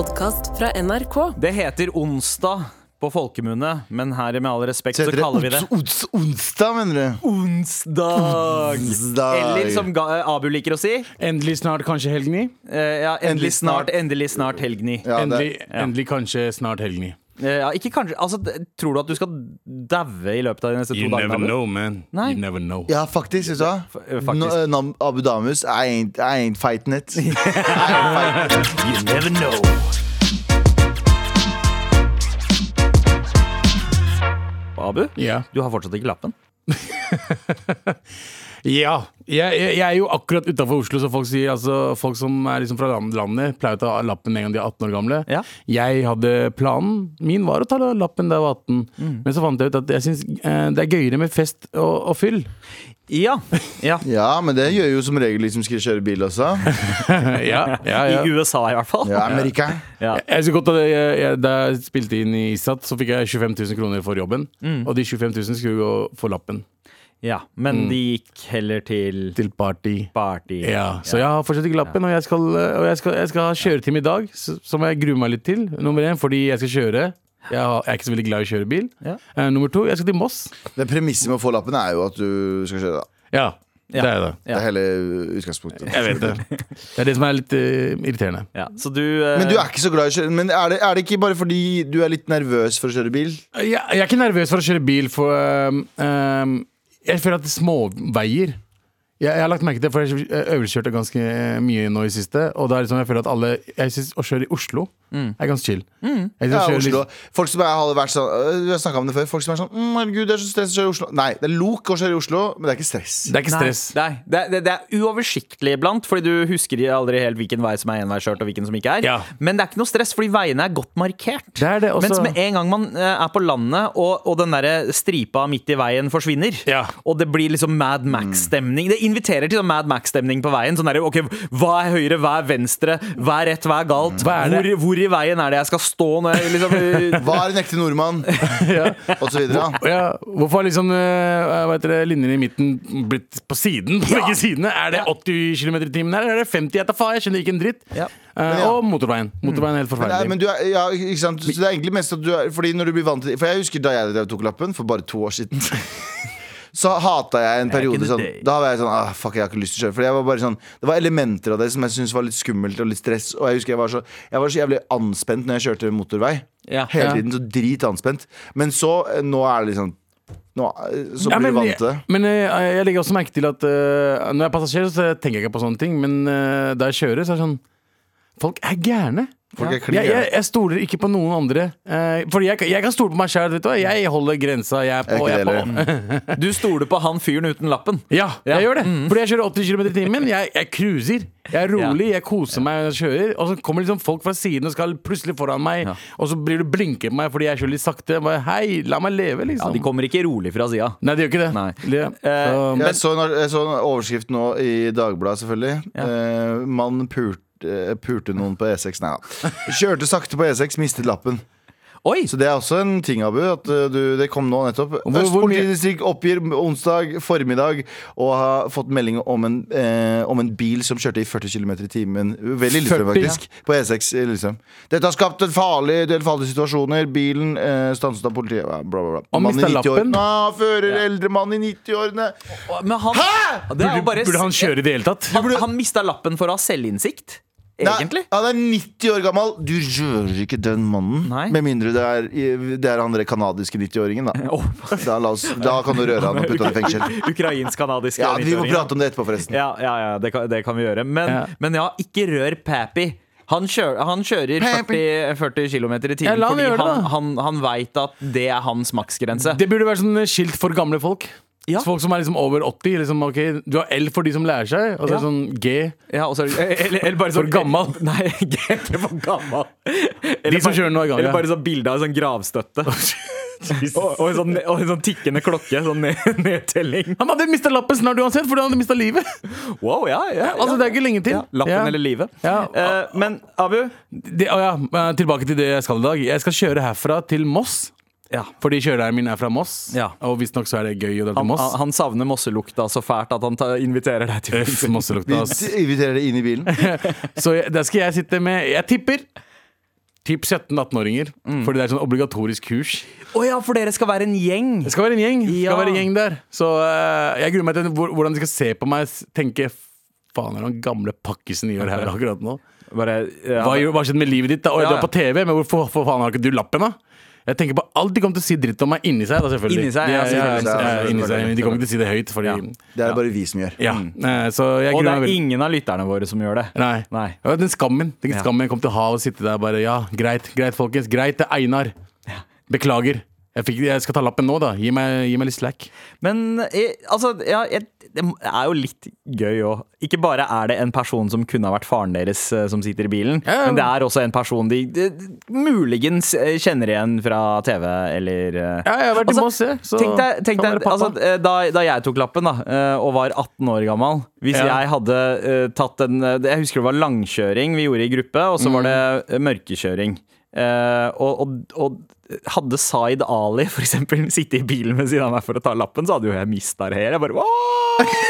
podkast fra NRK. Det heter onsdag på folkemunne, men her med all respekt Så så kaller vi det ons, ons, onsdag, mener du? onsdag. Onsdag. Eller som Ga- Abu liker å si, Endelig snart kanskje helgni. eh, ja, endelig Endelig snart, snart. endelig snart helgni. Ja, Endelig, endelig kanskje snart helgni. Eh, Ja, ikke kanskje, altså, tror du at du skal daue i løpet av de neste to You dagene? never know, man. Nei. You never know. ja, faktisk. Vet du hva? eh. No, eh, Abu Damus, I ain't, I ain't fighting it. I ain't fighting it. You never know. Abu, yeah. du har fortsatt ikke lappen. Ja. Jeg, jeg, jeg er jo akkurat utafor Oslo, så folk sier altså Folk som er liksom fra land- landet, pleier å ta lappen med en gang de er 18 år gamle. Ja. Jeg hadde planen min var å ta lappen da jeg var 18, Mm. men så fant jeg ut at jeg syns eh, det er gøyere med fest og, og fyll. Ja. ja. Ja, men det gjør jo som regel de som skal kjøre bil også. ja, ja, ja. I USA i hvert fall. Ja, Amerika. Ja. Jeg, jeg, godt at jeg, jeg, da jeg spilte inn i ISAT, så fikk jeg 25 000 kroner for jobben. Mm. Og de 25 000 skulle gå for lappen. Ja, men de gikk heller til Til party. party. Ja, Så jeg har fortsatt ikke lappen, og jeg skal, og jeg skal, jeg skal ha kjøretime i dag, som jeg gruer meg litt til. Nummer én, fordi jeg skal kjøre. Jeg, er ikke så veldig glad i å kjøre bil. Ja. Uh, nummer to, jeg skal til Moss. Det Premisset med å få lappen er jo at du skal kjøre. da Ja, det er det. Det er hele utgangspunktet. Jeg vet det. Det er det som er litt uh, irriterende. Ja, så du uh... Men du er ikke så glad i å kjøre Men er det, er det ikke bare fordi du er litt nervøs for å kjøre bil? Jeg, jeg er ikke nervøs for å kjøre bil, for ehm, ehm, jeg føler at er småveier jeg, jeg har lagt merke til, for jeg øvelseskjørte ganske mye nå i siste. Og da er det sånn, jeg føler at alle Jeg synes å kjøre i Oslo er ganske chill. Jeg synes Ja, Oslo. Folk som har vært sånn du Vi har snakket om det før. Folk som er sånn mm, Herregud, det er så stress å kjøre i Oslo. Nei, det er lok å kjøre i Oslo, men det er ikke stress. Det er ikke stress. Nei, nei. Det, er- det, det er uoversiktlig iblant, fordi du husker aldri helt hvilken vei som er enveiskjørt, og hvilken som ikke er. Ja. Men det er ikke noe stress, fordi veiene er godt markert. Det er det også. Mens med en gang man eh, er på landet, og, og den der stripa midt i veien forsvinner, Ja. og det blir liksom Mad Max-stemning Det inviterer til sånn Mad Max-stemning på veien. Sånn der, ok, Hva er høyre, hva er venstre, hva er rett, hva er galt? Hva er? Hvor, hvor i veien er det jeg skal stå når jeg liksom Hva er en ekte nordmann? Og så videre. Hvor, Ja, hvorfor har liksom det, linjene i midten blitt på siden? På begge sidene? Er det 80 km i timen her, eller er det 50? Jeg tar faen, jeg skjønner ikke en dritt. Ja. Ja. Og motorveien. Motorveien er helt Men, nei, forferdelig. men du er, ja, ikke sant? Så det er egentlig mest at du er Fordi når du blir vant til For jeg husker da jeg tok lappen, for bare to år siden. Så hata jeg en periode sånn. Da var jeg sånn ah, Fuck, jeg har ikke lyst til å kjøre. For jeg var bare sånn Det var elementer av det som jeg syntes var litt skummelt og litt stress. Og jeg husker jeg var så Jeg var så jævlig anspent når jeg kjørte motorvei. Ja. Hele Ja. tiden. Så drit anspent. Men så eh, Nå er det liksom nå, så Så Ja, blir men, du vant til det. men jeg, jeg legger også merke til at uh, når jeg er passasjer, så tenker jeg ikke på sånne ting. Men uh, da jeg kjører, så er det sånn Folk er gærne. Folk er Jeg, jeg, jeg stoler ikke på noen andre. Uh, fordi jeg, jeg kan stole på meg sjæl. Jeg holder grensa. Jeg er på. Jeg Jeg er på. Du stoler på han fyren uten lappen. Ja, Ja. jeg gjør det. Fordi jeg kjører 80 km i timen. Jeg, jeg cruiser. Jeg er rolig, jeg koser meg når jeg kjører. Og så kommer liksom folk fra siden og skal plutselig foran meg. Ja. Og så blir du blinket på meg fordi jeg kjører litt sakte. Bare, Hei, la meg leve, Ja, liksom. De kommer ikke rolig fra sida. Nei, de gjør ikke det. Nei. Det- Eh, så- Jeg så, en, jeg så en overskrift nå i Dagbladet, selvfølgelig. Eh, mann pulte, eh, pulte noen på E6. Nei da. Kjørte sakte på E6, mistet lappen. Oi! Så det er også en ting, Abu. At uh, du, det kom nå nettopp. hvor- Øst politidistrikt oppgir onsdag formiddag å ha fått melding om en, eh, om en bil som kjørte i 40 km i timen Veldig Lillestrøm, 40, faktisk. På E6 liksom. Dette har skapt en farlig, del farlige situasjoner. Bilen eh, stanset av politiet. Bla, bla, bla. Og Mann i mistet 90 år. lappen? Ah, fører eldre mann i 90-årene. Hæ?! han, Det er jo bare Burde han kjøre i det hele tatt? Han, han mista lappen for å ha selvinnsikt. Egentlig. Nei, Han er 90 år gammel. Du rører ikke den mannen. Nei. Med mindre det er, det er han der kanadiske 90-åringen, da. Oh. Da, la oss, da kan du røre han og putte han i fengsel. Ukrainsk-kanadiske Ja, Vi må prate om det etterpå, forresten. Ja, ja, ja det, kan, det kan vi gjøre. Men Ja. men ja ikke rør Pappy. Han, kjør, han kjører 40, 40 km i timen han fordi han, han, han veit at det er hans maksgrense. Det burde være sånn skilt for gamle folk. Ja. Så Folk som er liksom over 80. Liksom, ok, du har L for de som lærer seg, og så er det sånn G. Ja, og så er det- eller, eller bare For sånn- gammal. Nei, ikke for gammal. Eller De som kjører nå i gang, Eller ja. bare sånn bilde av en sånn gravstøtte. og, og, en sånn, og en sånn tikkende klokke. Sånn ned, nedtelling. Han hadde mista lappen snart uansett, fordi han hadde mista livet. Wow, ja, ja, Altså, det er ikke lenge til. ja. Lappen Ja. eller livet. Ja. Eh, men Abu Det, å ja, tilbake til det jeg skal i dag. Jeg skal kjøre herfra til Moss. Ja. Fordi kjørelæreren min er fra Moss. Ja. Og visstnok så er det gøy å dra til Moss. han, han savner Mosselukta så fælt at han ta, inviterer deg til Øff, Mosselukta. Vi inviterer deg inn i bilen. Så jeg, der skal jeg sitte med Jeg tipper typ 17-18-åringer. Fordi det er sånn obligatorisk kurs. Å ja, for dere skal være en gjeng! Det skal være en gjeng. Ja. skal være en gjeng der Så uh, jeg gruer meg til hvordan de skal se på meg tenke Faen, er det den gamle pakkisen gjør her akkurat nå? Bare, ja, Hva har skjedd med livet ditt? da? Oi, Ja, du er på TV, men hvorfor faen har ikke du lappen, da? Jeg tenker på alt de kommer til å si dritt om meg inni seg. da selvfølgelig Inni seg, ja, selvfølgelig. ja, ja, inni seg. De kommer ikke til å si det høyt. Fordi. Det er det bare vi som gjør. ja. Eh, Så jeg og det er ingen av lytterne våre som gjør det. Nei. Nei. Den skammen Den skammen jeg kom til å ha og sitte der bare Ja, greit, greit, folkens. Greit, det er Einar. Beklager. Jeg, fikk, jeg skal ta lappen nå, da. Gi meg, gi meg litt slack. Men jeg, altså, ja, jeg, det er jo litt gøy òg. Ikke bare er det en person som kunne ha vært faren deres eh, som sitter i bilen, Ja, ja. men det er også en person de, de muligens eh, kjenner igjen fra TV eller eh, Ja, jeg har vært i Altså, Moss, jeg. Så Tenk deg, tenk deg altså, eh, da, da jeg tok lappen da, eh, og var 18 år gammel Hvis jeg hadde eh, tatt en eh, Jeg husker det var langkjøring vi gjorde i gruppe, og så var det Mm. eh, mørkekjøring. Eh, og, og, og hadde Zaid Ali for eksempel sittet i bilen ved siden av meg for å ta lappen, så hadde jo jeg mista det hele. Jeg bare «Åh!»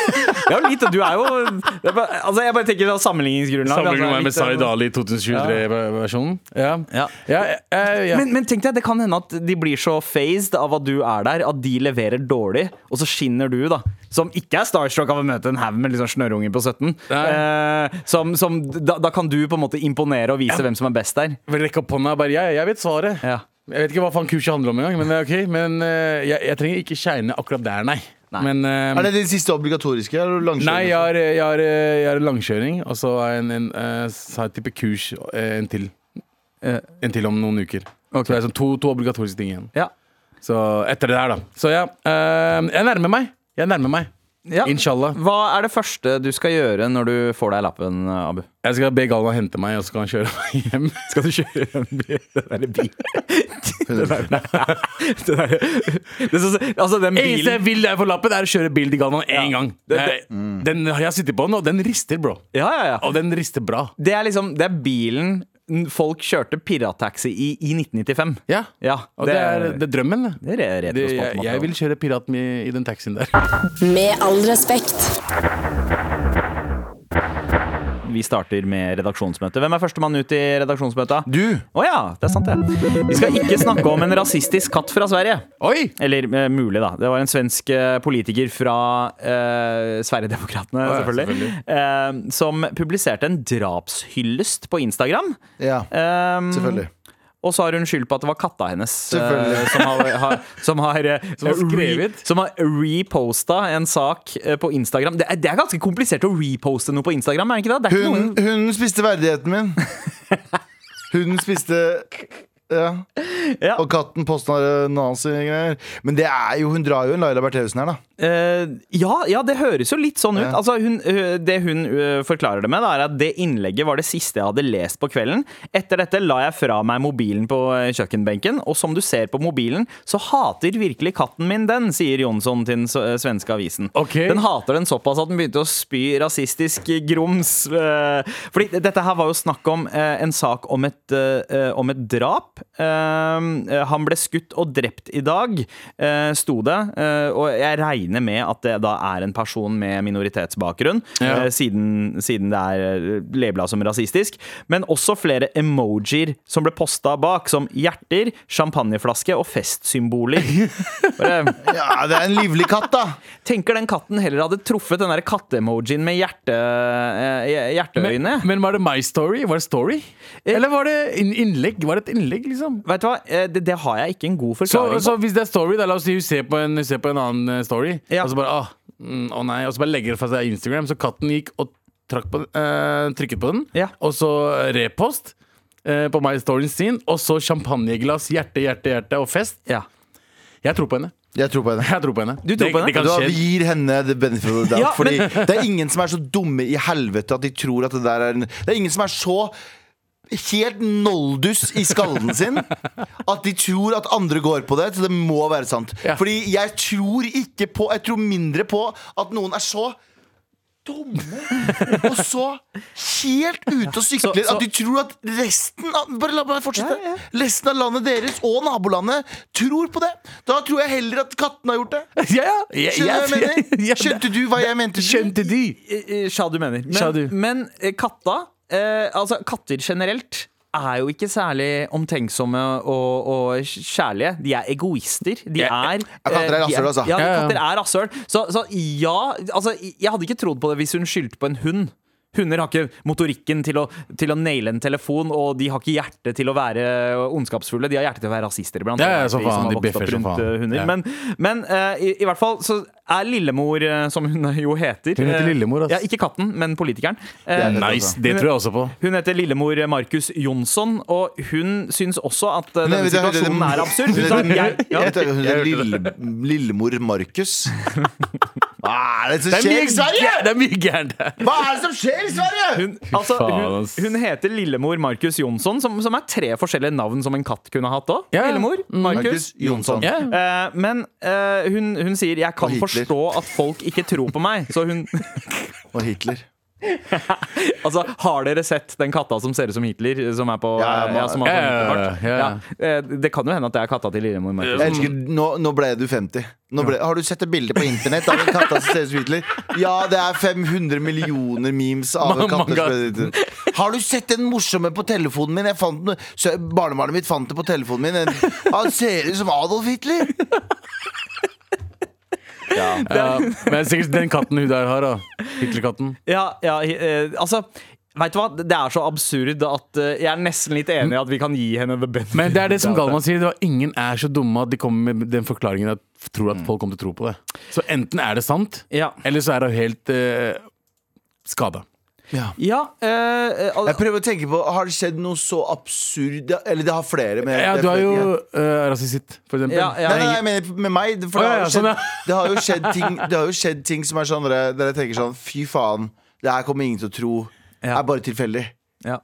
Ja, litt, du er jo er bare, Altså, jeg bare tenker sammenligningsgrunnlag. Sammenligner altså, meg med Zaid Ali i 2023-versjonen. Ja. Ja. Ja. Men, men tenk deg, det kan hende at de blir så phased av at du er der, at de leverer dårlig, og så skinner du, da. Som ikke er starstruck av å møte en haug med liksom snørrunger på 17. Eh, som, som, da, da kan du på en måte imponere og vise hvem som er best der. Vil rekke opp hånda og bare ja, jeg vet svaret. Ja. Jeg vet ikke hva faen kurset handler om engang, men, er men eh, jeg, jeg trenger ikke shine akkurat der, nei. Men um, Er det din siste obligatoriske? Nei, jeg har, jeg, har, jeg har langkjøring, og så har jeg en, en, en type kurs en til. Eh, En til om noen uker. Så det er sånn to, to obligatoriske ting igjen. ja. Så etter det der, da. Så ja, um, jeg nærmer meg. Jeg nærmer meg. Ja. Inshallah. Hva er det første du skal gjøre når du får deg lappen, Abu? Jeg skal be Galvan hente meg, og så skal han kjøre meg hjem. Skal du kjøre den derre bilen? Det det det Eneste jeg vil jeg få lappen, er å kjøre bil til Galvan én gang. Det- Jeg, den, jeg har sittet på den, og den rister, bro. Ja, ja, ja. Og den rister bra. Det er liksom Det er bilen folk kjørte pirattaxi i i 1995. Ja. Ja, Og det, er, det er drømmen, det. det er det jeg, jeg vil kjøre pirat i, i den taxien der. Med all respekt. Vi starter med redaksjonsmøte. Hvem er førstemann ut i redaksjonsmøtet? Du! Å ja, det er sant, det. Vi skal ikke snakke om en rasistisk katt fra Sverige. Oi! Eller eh, mulig, da. Det var en svensk eh, politiker fra eh, Sverigedemokraterna, ja, selvfølgelig, eh, som publiserte en drapshyllest på Instagram. Ja, Eh, selvfølgelig. Og så har hun skyld på at det var katta hennes uh, som har, har, som har, uh, Som har? Re, som har reposta en sak uh, på Instagram. Det er, det er ganske komplisert å reposte noe på Instagram, er det ikke det? det ikke Hun, noen... hun spiste verdigheten min. Hun spiste Ja. Ja. Og katten posta nazi-greier. Men det er jo, hun drar jo en Laila Bertheussen her, da. Uh, ja, ja, det høres jo litt sånn ut. Ja. Altså, hun, uh, det hun uh, forklarer det med, da, er at det innlegget var det siste jeg hadde lest på kvelden. Etter dette la jeg fra meg mobilen på kjøkkenbenken, og som du ser på mobilen, så hater virkelig katten min den, sier Jonsson til den svenske avisen. Okay. Den hater den såpass at den begynte å spy rasistisk grums. fordi dette her var jo snakk om en sak om et, om et drap. Eh, han ble skutt og drept i dag, eh, sto det. Eh, og jeg regner med at det da er en person med minoritetsbakgrunn, Ja. siden, siden det er labela som rasistisk. Men også flere emojier som ble posta bak, som hjerter, champagneflaske og festsymboler. Bare, Ja, det er en livlig katt, da! tenker den katten heller hadde truffet den katteemojien med hjerte, hjerteøyne. Men, men var det My Story? Var det Story? Eller var det innlegg? Var det et innlegg, liksom? Vet du hva, Eh, det, det har jeg ikke en god forklaring så på. hvis det er story, da la oss si hun ser på en, hun ser på en annen eh, story, Ja. og så bare ah, mm, å nei, og så bare legger det fra seg Instagram, så katten gikk og trakk på, den, eh, trykket på den, Ja. og så repost eh, på My Storyen sin, og så champagneglass, hjerte, hjerte, hjerte og fest. Ja. Jeg tror på henne. Jeg tror på henne. Jeg tror på henne. Du tror det, på henne? Det kan Da, vi gir henne the benefit of the doubt. Ja, fordi det er ingen som er så dumme i helvete at de tror at det der er en Det er ingen som er så helt noldus i skallen sin at de tror at andre går på det. Så det må være sant. Ja. Fordi jeg tror ikke på Jeg tror mindre på at noen er så dumme og så helt ute og sykler at de tror at resten av Bare la meg fortsette. Ja, Resten av landet deres og nabolandet tror på det. Da tror jeg heller at kattene har gjort det. Ja, ja. Jeg- Skjønner du hva jeg mener? Skjønte du hva jeg mente? Skjønte de? Eh, eh, Sja du mener. Men, men eh, katta eh, Altså katter generelt er jo ikke særlig omtenksomme og, og kjærlige. De er egoister. De er katter er eh, rasshøl, altså. Ja, Ja, ja. katter er rasshøl. Så, så ja, altså, jeg hadde ikke trodd på det hvis hun skyldte på en hund. Hunder har ikke motorikken til å, til å naile en telefon, og de har ikke hjerte til å være ondskapsfulle. De har hjerte til å være rasister iblant. Ja, ja, så faen, de, de bjeffer som faen. eh, hunder. Ja. Men, men uh, i, i hvert fall så er Lillemor, eh, som hun jo heter Hun heter Lillemor, altså. Ja, ikke katten, men politikeren. Uh, Det. Nice, det tror jeg også på. hun heter Lillemor Markus Jonsson, og hun syns også at uh, denne jeg jeg- situasjonen er absurd. Hun sa, jeg, ja, heter hun heter Lille, Lillemor Markus. Hva er det som Det er skjer i Sverige?! det er mye gærent her. Hva er det som skjer i Sverige?! hun, altså, hun, hun heter Lillemor Markus Jonsson, som, som er tre forskjellige navn som en katt kunne hatt òg. Ja. Lillemor Markus Markus Jonsson. Jonsson. Ja. Uh, men uh, hun, hun sier 'jeg kan forstå at folk ikke tror på meg'. Så hun Og Hitler. Altså, har dere sett den katta som ser ut som Hitler? Som er på Ja, ja, ja, som har sånn ja, Hitlerfart? ja. Ja, Det kan jo hende at det er katta til Lillemor Markus. Jeg elsker, nå, nå ble du 50. Nå ble, har du sett et bilde på internett av en katta som ser ut som Hitler? Ja, det er 500 millioner memes av en som som- Har du sett den morsomme på telefonen min? Jeg fant Barnebarnet mitt fant det på telefonen min. Han ser ut som Adolf Hitler! Ja. Ja, men sikkert den katten hun der har, da. Hitlerkatten. Ja, ja, eh, altså Vet du hva? Det er så absurd at eh, jeg er nesten litt enig i at vi kan gi henne the benefit. Men det er det som Galman. Galvan sier. Det var ingen er så dumme at de kommer med den forklaringen at tror at folk kommer til å tro på det. Så enten er det sant, Ja. eller så er det helt uh, skada. Ja. Ja, eh, al- Jeg prøver å tenke på Har det skjedd noe så absurd Eller det har flere. med Ja, du er jo uh, rasist, for eksempel. Ja, ja. Nei, nei, jeg mener med meg. For Å, det, har ja, jo skjedd, sånn, det har jo skjedd ting Det har jo skjedd ting som er sånn der, der jeg tenker sånn Fy faen, det her kommer ingen til å tro Ja. er bare tilfeldig. ja.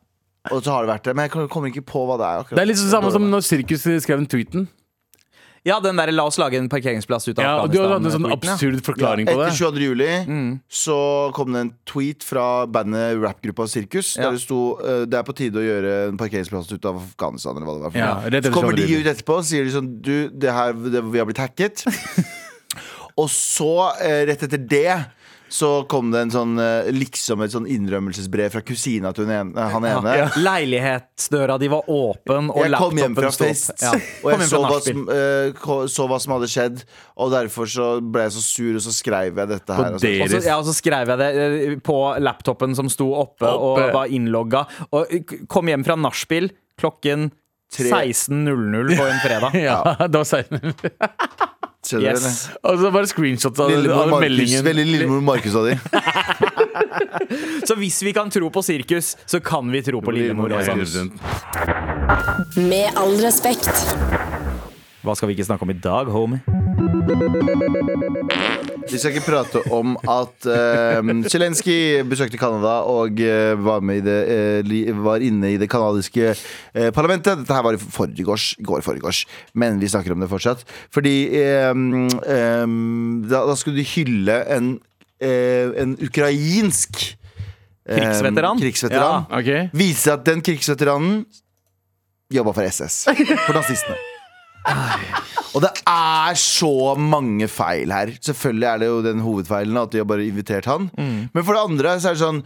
Og så har det vært det. Men jeg kan- kommer ikke på hva det er. akkurat. Det er litt sånn samme som når Sirkus skrev den tweeten. Ja, den der 'la oss lage en parkeringsplass ut av Ja, og du hadde en sånn ja. absurd forklaring på Etter det. 22. juli så kom det en tweet fra bandet rappgruppa Sirkus. Ja. Der det sto eh, det er på tide å gjøre en parkeringsplass ut av Afghanistan. Eller hva det var for Ja, noe. rett etter så kommer de ut etterpå og sier de sånn Du, det her, det, vi har blitt hacket. og så, eh, rett etter det så kom det en sånn eh, liksom et sånn innrømmelsesbrev fra kusina til eh, han ene. Ja, ja. Leilighetsdøra di var åpen, og jeg kom hjem fra fest. Ja. Og jeg så hva, som, uh, så hva, som, hadde skjedd, og derfor så ble jeg så sur, og så skrev jeg dette her. Altså. Og så, og så, ja, og så skrev jeg det på laptopen som sto oppe, oppe. og var innlogga. Og kom hjem fra nachspiel klokken 16.00 på en fredag. ja, det var 16.00 Ser yes. Altså, det? Og så bare screenshot av, Lillemor av meldingen. Markus, veldig Lillemor Markusa di. så hvis vi kan tro på sirkus, så kan vi tro på Lillemor også. Med all respekt. Hva skal vi ikke snakke om i dag, homie? Vi skal ikke prate om at uh, Zelenskyj besøkte Canada og uh, var, med i det, uh, var inne i det canadiske uh, parlamentet. Dette her var i forgårs, går forgårs, men vi snakker om det fortsatt. Fordi um, um, da, da skulle de hylle en, en ukrainsk Krigsveteran? Krigsveteran? krigsveteran. Ja, okay. Vise at den krigsveteranen jobba for SS. For nazistene. Og det er så mange feil her. Selvfølgelig er det jo den hovedfeilen at de har bare invitert han. Men for det andre så er det sånn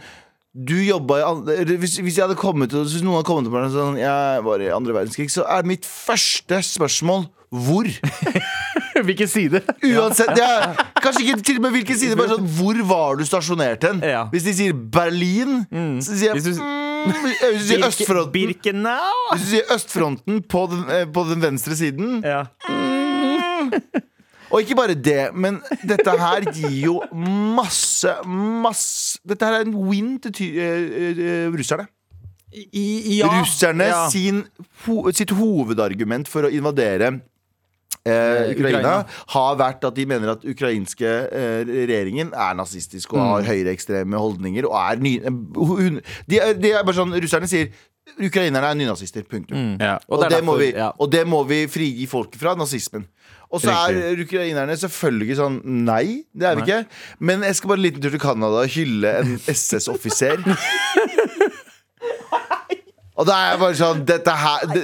du jobba i hvis, hvis, jeg hadde kommet, hvis noen hadde kommet til meg og sånn Jeg var i andre verdenskrig, så er mitt første spørsmål hvor? Hvilken side? Uansett, er, Kanskje ikke til og med hvilken side, bare sånn Hvor var du stasjonert hen? Ja. Hvis de sier Berlin, så sier jeg mm, Hvis du sier Østfronten Birkenau! Hvis du sier østfronten på den, eh, på den venstre siden Ja. Og ikke bare det, men dette her gir jo masse, masse Dette her er en win til ty eh, eh, russerne. I, ja. Russerne Ja. sin, ho sitt hovedargument for å invadere Eh, Eh, Ukraina, Ukraina. har vært at de mener at ukrainske eh, regjeringen er nazistisk og Mm. har høyreekstreme holdninger. Og er ny, hun, de, er, de er bare sånn Russerne sier ukrainerne er nynazister. Punktum. Ja. Og, og, det må derfor- vi, ja. og det må vi frigi folket fra, nazismen. Og så er ukrainerne selvfølgelig sånn Nei, det er vi ikke. Men jeg skal bare en liten tur til Canada og hylle en SS-offiser. Og da er jeg bare sånn Dette her det,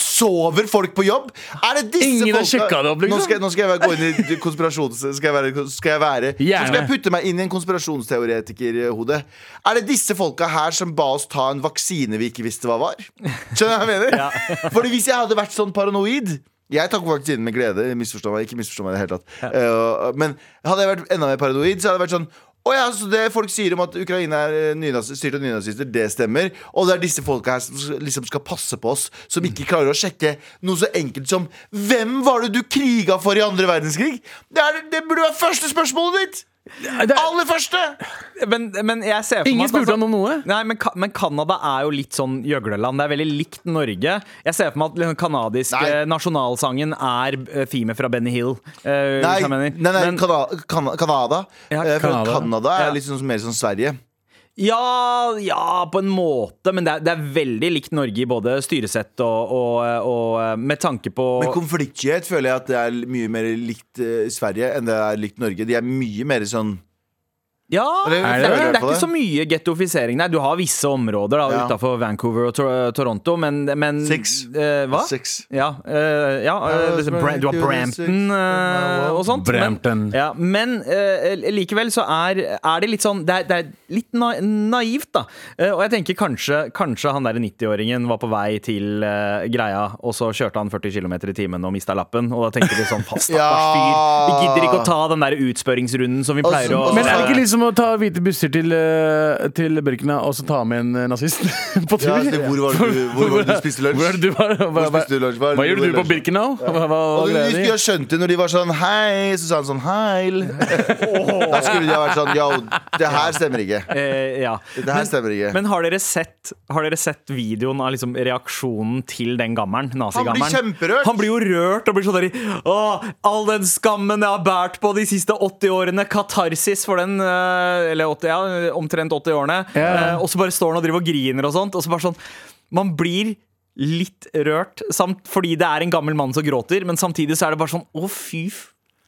Sover folk på jobb? Er det disse Ingen har sjekka det opp, liksom? Nå skal, nå skal jeg gå inn i konspirasjons... Skal jeg være, skal jeg være Så skal jeg putte meg inn i en konspirasjonsteoretikerhode. Er det disse folka her som ba oss ta en vaksine vi ikke visste hva var? Skjønner du hva jeg mener? Fordi hvis jeg hadde vært sånn paranoid jeg tok vaksinen med glede. Misforstå meg, ikke misforstå meg i det hele tatt. Eh, men hadde jeg vært enda mer paranoid, så hadde jeg vært sånn å ja, så Det folk sier om at Ukraina er eh, styrt av nynazister, det stemmer. Og det er disse folka her som liksom skal passe på oss, som ikke klarer å sjekke noe så enkelt som Hvem var det du kriga for i andre verdenskrig? Det, er, det burde være første spørsmålet ditt! Det er- Aller første! Men, men jeg ser for Ingen meg spurte altså- om noe. Nei, men, men Canada er jo litt sånn gjøgleland. Det er veldig likt Norge. Jeg ser for meg at den canadiske nasjonalsangen er theme fra Benny Hill. Uh, Nei, nei, nei Canada. Ja, Eh, Canada. Canada er Ja. litt sånn, mer som Sverige. Ja, ja, på en måte, men det er, det er veldig likt Norge i både styresett og, og, og med tanke på Men konfliktskyhet føler jeg at det er mye mer likt eh, Sverige enn det er likt Norge. De er mye mer sånn Ja, det er, du det er ikke så mye gettofisering. Nei, du har visse områder da, Ja. utafor Vancouver og Tor Toronto, men, men Six. eh, Hva? Six. Ja, eh, ja Ja, Bra- du har Brampton og sånt. Brampton. Men, ja, men likevel så er, er det litt sånn Det er, det er litt na naivt, da. Eh, og jeg tenker kanskje, kanskje han der 90-åringen var på vei til greia, og så kjørte han 40 km i timen og mista lappen. Og da tenker de sånn Fast Ja. stakkars fyr. Vi gidder ikke å ta den der utspørringsrunden som vi pleier å Men er det ikke liksom å ta hvite busser til, eh, til Burkina og så ta med en eh, nazist på tur? Ja, det, hvor var det du, hvor var det du spiste lunsj? Hvor er det du var? Hva, hva, spiste du lunsj? Hva hva du du på? Birkenau? Hva, hva, hva Og du jeg skjønte når de var sånn hei, så sa han sånn heil. Da skulle de ha vært sånn yo, det her stemmer ikke. Eh, ja. Det her stemmer ikke. Men har dere sett, har dere sett videoen av liksom reaksjonen til den gammelen? Nazigammelen? Han blir kjemperørt. Han blir jo rørt og blir sånn der Å, all den skammen jeg har båret på de siste 80 årene. Katarsis for den eh, Eller 80, ja, omtrent 80 årene. Eh, og så bare står han og driver og griner og sånt. Og så bare sånn Man blir litt rørt samt fordi det er en gammel mann som gråter, men samtidig så er det bare sånn Å, fy.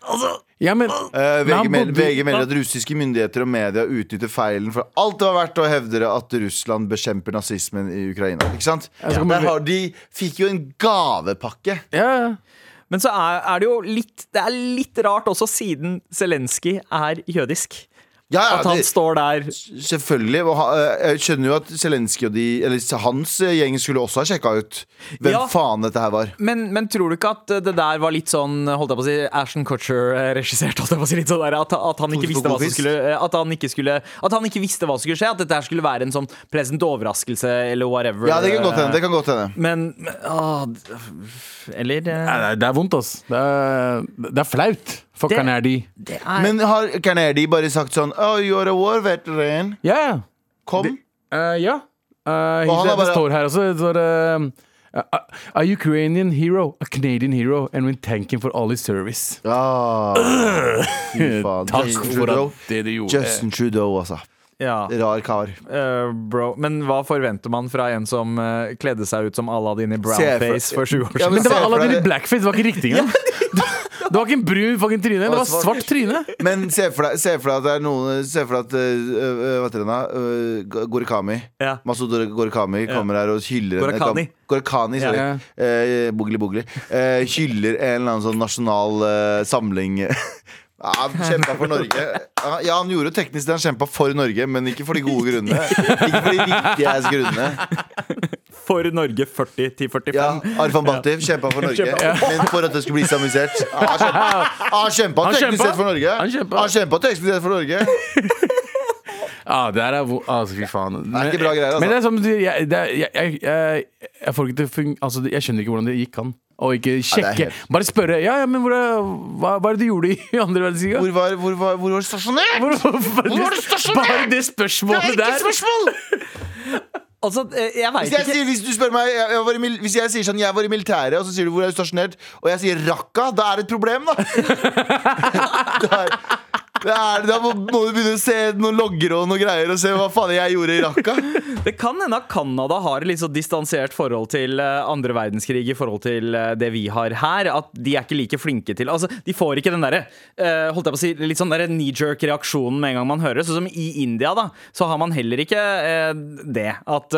Altså Ja, men, uh, VG, han bodde- VG melder at russiske myndigheter og media utnytter feilen for alt det var verdt å hevde at Russland bekjemper nazismen i Ukraina. Ikke sant? Ja. Der har, de fikk jo en gavepakke. ja, ja. Men så er, er det jo litt Det er litt rart også, siden Zelenskyj er jødisk. Ja, ja, At han det- står der Selvfølgelig. Og eh, jeg skjønner jo at Zelenskyj og de Eller hans eh, gjeng skulle også ha sjekka ut hvem Ja. faen dette her var. men, men tror du ikke at det der var litt sånn Holdt jeg på å si Ashton Kutcher-regissert? Holdt jeg på å si litt sånn der At, at, han ikke visste hva som skulle, at, han ikke skulle, at han ikke visste hva som skulle skje? At dette her skulle være en sånn pleasant overraskelse eller whatever? Ja, det kan godt hende. Det kan godt hende. Men, men åh, Eller Nei, eh, det er- det er vondt, ass. Det er, det er flaut for Det- Canardi. Det er Men har Canardi bare sagt sånn Oh, you're a war veteran. Ja, ja. Kom. uh, ja. Uh, Og han det, bare- det står her også. Det står, eh, a, a Ukrainian hero, a Canadian hero, and we thank him for all his service. Ah. Takk Justin for Trudeau. at det du gjorde. Justin Trudeau, altså. ja, Rar kar. Uh, bro. Men hva forventer man fra en som uh, kledde seg ut som Aladdin i brownface for- for sju år Ja, siden? Men det var Aladdin i blackface, det var ikke riktig engang. Det var ikke en brun fucking tryne, det var svart. svart tryne. Men se for deg, se for deg at det er noen Se for deg at uh, Hva heter den da? Uh, Gorikami. Ja. Masud Gorikami kommer her og hyller en- Gorakani. Gorakani, sorry. Ja. Eh, Bugli Bugli. Eh, hyller en eller annen sånn nasjonal eh, samling. Ja, kjempa for Norge. Ja, han gjorde jo teknisk det. Han kjempa for Norge, men ikke for de gode grunnene. Ikke for de viktige grunnene. For Norge 40 til 45. Ja, Arfan Bhatti kjempa for Norge, Kjempa. men for at det skulle bli islamisert. Ja, Han kjempa- han kjempa teknisk sett for Norge. Han kjempa. Kjempa teknisk sett for Norge. Ja, det er Altså, fy faen. Det er ikke bra greier, altså. Men det er som jeg, sier, er, jeg, jeg, jeg, jeg får ikke til å. Altså, jeg skjønner ikke hvordan det gikk an. Og ikke det er sjekke. Bare spørre. Ja, ja, men hvor er, hva, hva er det du gjorde i andre verdenskrig? Hvor var, hvor var, hvor var du stasjonert? Hvor, var det stasjonert? bare det spørsmålet der. spørsmål! Altså, eh, jeg veit Hvis jeg, ikke sier, hvis du spør meg jeg, jeg var i, Hvis jeg sier sånn, jeg var i militæret, og så sier du hvor er du stasjonert, og jeg sier Raqqa, da er det et problem, da. det er, er, da må, må du begynne å se noen logger og noen greier og se hva faen jeg gjorde i Raqqa. Det kan hende at Canada har et litt så distansert forhold til eh, andre verdenskrig i forhold til eh, det vi har her. At de er ikke like flinke til Altså, De får ikke den derre eh, holdt jeg på å si, litt sånn derre knee-jerk-reaksjonen med en gang man hører det. Sånn som i India, da, så har man heller ikke det. At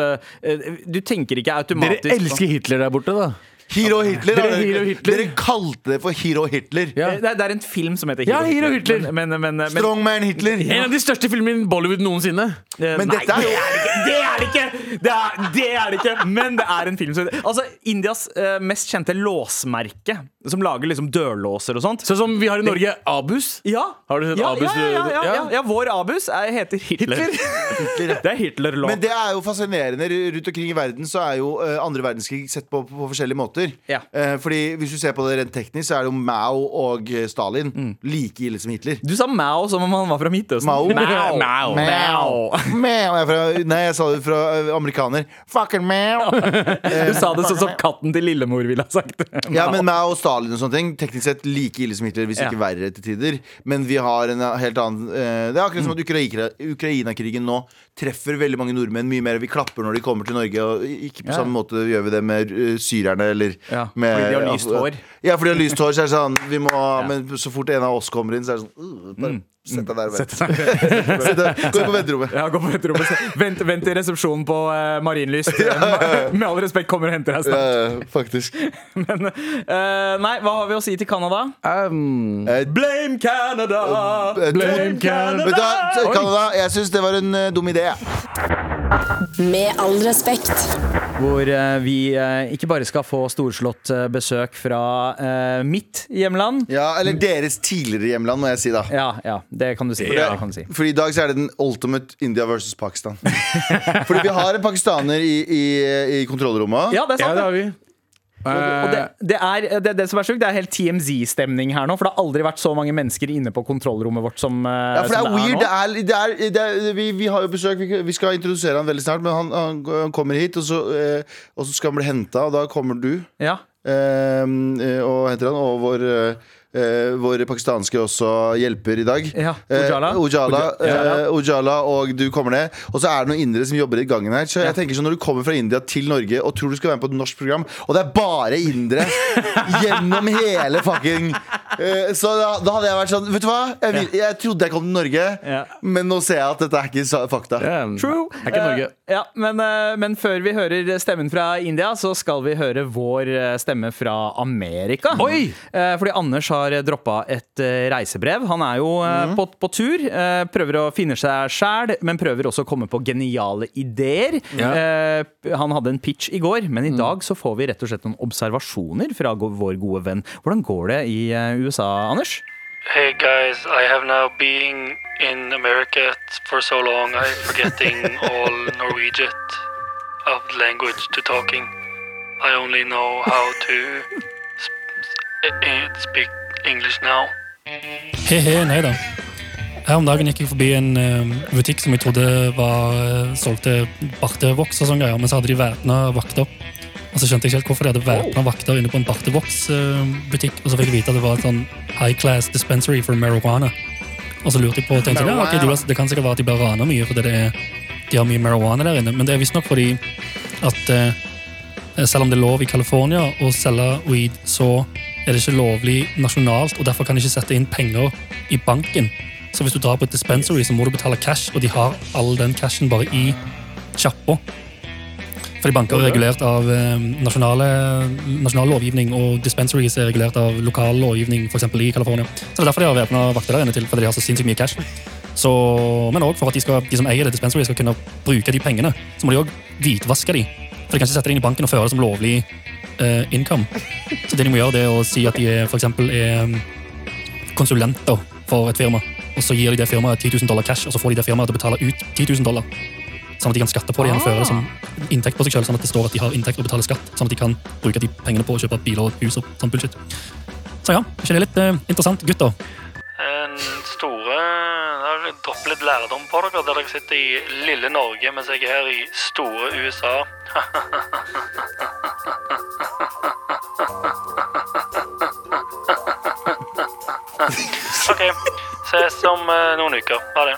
du tenker ikke automatisk Dere elsker Hitler der borte, da. Hero Hitler. Dere. Hero Hitler. Dere kalte det for Hero Hitler. Ja. Det, er- det er en film som heter Ja, Hero Hitler. Hitler. men, men, men, Strongman Hitler. En av de største filmene i Bollywood noensinne. Eh, Men Nei, dette er jo- det er det ikke! Det er det ikke! Det er, det ikke! Men det er en film som Altså, Indias uh, mest kjente låsmerke, som lager liksom dørlåser og sånt. Sånn som vi har i Norge, Abus. Ja. Har du sett ja, Abus? Ja, ja, ja, ja, Ja. ja, vår Abus er, heter Hitler. det er Hitler-låt. Men det er jo fascinerende. Rundt omkring i verden så er jo uh, andre verdenskrig sett på på forskjellige måter. Ja. Eh, fordi Hvis du ser på det rent teknisk, så er det jo Mao og eh, Stalin Mm. like ille som Hitler. Du sa Mao som om han var fra Midtøsten. Mao. Mao. Mao. Mao. Mao fra, nei, jeg sa det fra eh, amerikaner. Fucking Mao! Du sa det sånn som katten til lillemor ville ha sagt. Ja, men Mao og Stalin og sånne ting Teknisk sett like ille som Hitler, hvis Ja. ikke verre til tider. Men vi har en helt annen eh, Det er akkurat som at Ukraina- Ukraina-krigen nå treffer veldig mange nordmenn mye mer. Vi klapper når de kommer til Norge, og ikke på Ja. samme måte gjør vi det med eh, syrerne eller Ja, med fordi de har lyst hår. Ja, fordi de har lyst hår, så er det sånn vi må, Men så fort en av oss kommer inn, så er det sånn uh, bare Sett deg der. Mm. Sett deg. Sett. Gå inn på venterommet. Ja, gå på venterommet. Vent, vent i resepsjonen på uh, Marienlyst. Med all respekt kommer og henter deg snart. Ja, faktisk. Men, uh, nei, hva har vi å si til Canada? Um, Eh, Blame Canada! Blame Canada. Canada, jeg syns det var en dum idé. Med all respekt. Hvor eh, vi eh, ikke bare skal få storslått eh, besøk fra eh, mitt hjemland. Ja, eller deres tidligere hjemland, må jeg si, da. Ja, ja, det kan du si. Det kan du si. fordi i dag så er det den ultimate India versus Pakistan. Fordi vi har en pakistaner i, i, i kontrollrommet. Ja, det er ja, sant. det har vi. Og det, det, er, det, det som er sjukt, det er helt TMZ-stemning her nå. For det har aldri vært så mange mennesker inne på kontrollrommet vårt som, eh, Ja, for det er weird. er, det er, er, vi, vi har jo besøk, vi, vi skal introdusere han veldig snart. Men han, han, han kommer hit, og så, eh, og så skal han bli henta, og da kommer du Ja. eh, og henter han. Og vår, eh, vår pakistanske også hjelper i dag. Ja, Ujala. Eh, Ujala, Uja- eh, Ujala, og du kommer ned. Og så er det noen indere som jobber i gangen her. Så jeg tenker sånn Når du kommer fra India til Norge og tror du skal være med på et norsk program, og det er bare indere gjennom hele fucking eh, Så da, da hadde jeg vært sånn Vet du hva? Jeg, vil, jeg trodde jeg kom til Norge, Ja. men nå ser jeg at dette er ikke fakta. Yeah. True. Det er ikke Norge. Eh, ja, men, eh, men før vi hører stemmen fra India, så skal vi høre vår eh, stemme fra Amerika. Oi! Eh, fordi Anders har droppa et eh, reisebrev. Han er jo mm. på, på tur. eh, prøver å finne seg sjæl, men prøver også å komme på geniale ideer. Ja. Eh, han hadde en pitch i går, men i dag så får vi rett og slett noen observasjoner fra vår gode venn. Hvordan går det i USA, Anders? Hey guys, I have now been in America for so long I'm forgetting all Norwegian of language to talking. I only know how to sp- speak English now. He he, nei da. Her om dagen gikk jeg forbi en uh, butikk som jeg trodde var uh, solgte bartevoks og sånne greier, men så hadde de væpna vakter. Og så skjønte jeg ikke helt hvorfor de hadde væpna vakter inne på en bartevoks-butikk. Og så fikk jeg vite at det var et sånn high class dispensary for marijuana. Og så lurte jeg på og tenkte, ja, okay, de, det kan sikkert være at de bare raner mye, fordi det er, de har mye marijuana der inne. Men det er visstnok fordi at eh, selv om det er lov i California å selge weed, så er det ikke lovlig nasjonalt, og derfor kan de ikke sette inn penger i banken. Så hvis du drar på et dispensary, så må du betale cash, og de har all den cashen bare i sjappa. Fordi banker er regulert av eh, nasjonale, nasjonal lovgivning, og dispensaries er regulert av lokal lovgivning, f.eks. i California. Så det er derfor de har væpna vakter der inne til, fordi de har så sinnssykt mye cash. Så, men òg for at de, skal, de som eier det dispensary, skal kunne bruke de pengene, så må de òg hvitvaske de. For de kan ikke sette det inn i banken og føre det som lovlig eh, income. Så det de må gjøre, det er å si at de er, for eksempel, er mm, konsulenter for et firma. Og så gir de det firmaet 10 000 dollar cash, og så får de det firmaet til å betale ut 10 000 dollar. Sånn at de kan skatte på det igjen og føre det som inntekt på seg selv, sånn at det står at de har inntekt og betaler skatt. Sånn at de kan bruke de pengene på å kjøpe biler og hus og sånn bullshit. Så ja, ikke det litt uh, interessant, gutter? En store Jeg dropper litt lærdom på dere, der dere sitter i lille Norge, mens jeg er her i store USA. Ok, ses om eh, noen uker. Ha det.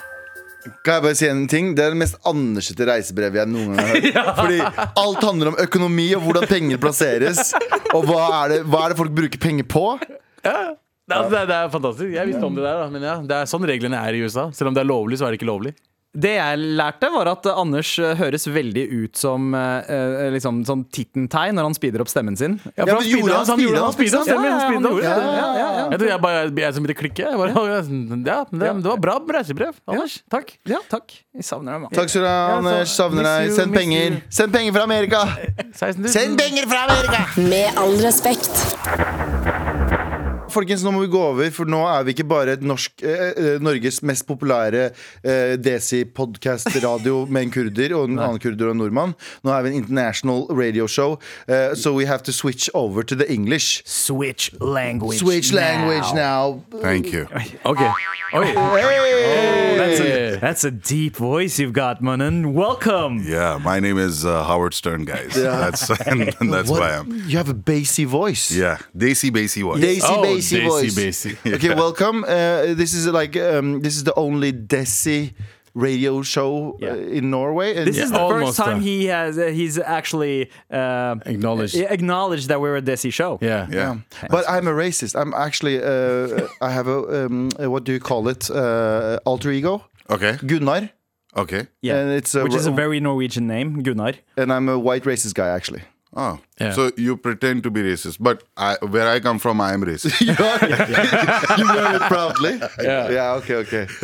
Kan jeg bare si en ting? Det er det mest andersete reisebrevet jeg noen gang har hørt. Fordi alt handler om økonomi og hvordan penger plasseres. Og hva er det, hva er det folk bruker penger på? Det, er- det, er- det er fantastisk. Jeg visste om det der, da. Men ja, det er sånn reglene er i USA. Selv om det er lovlig, så er det ikke lovlig. Det jeg lærte, var at Anders eh, høres veldig ut som eh, eh, liksom, sånn tittentegn når han speeder opp stemmen sin. Ja, for Ja, han speeda- han han gjorde speeda opp, stemmen, Ja, han gjorde det. Ja, ja, ja. Jeg tror jeg bare jeg som begynte klikke. Jeg bare, ja, det, det var bra reisebrev. Anders, takk. Ja, takk. Vi savner deg, mann. Takk skal du ha, Anders. Savner deg. Send penger. Send penger fra Amerika! Send penger fra Amerika! Med all respekt. Folkens, nå må vi gå over, for nå er vi ikke bare et norsk, eh, eh, Norges mest populære eh, Desi-podkast-radio med en kurder og en annen kurder og en nordmann. Nå er vi en international radio show, eh, so we have to switch over to the English. Switch language. Switch language now. Thank you. Okay. Oi. That's a, that's a deep voice you've got, Mannen. Welcome. Yeah, my name is uh, Howard Stern, guys. That's and, that's What? why I'm. You have a bassy voice. Yeah, Desi Bassy voice. Daisy Oh, bassy Desi voice. bassy. Okay, welcome. Uh, this is like um, this is the only Desi radio show uh, in Norway. And This is the almost, first time uh, he has uh, he's actually uh, Acknowledged. acknowledged that we're a Desi show. Yeah. Yeah. But I'm a racist. I'm actually uh, I have a um, uh, what do you call it? Uh, alter ego, Okay. Gunnar, Okay. Yeah, and it's a, which is a very Norwegian name, Gunnar. and I'm a white racist guy actually. Oh, Yeah. so you pretend to be racist, but I, where I come from, I am racist. you are- you wear it proudly. Yeah. Yeah. Okay. Okay.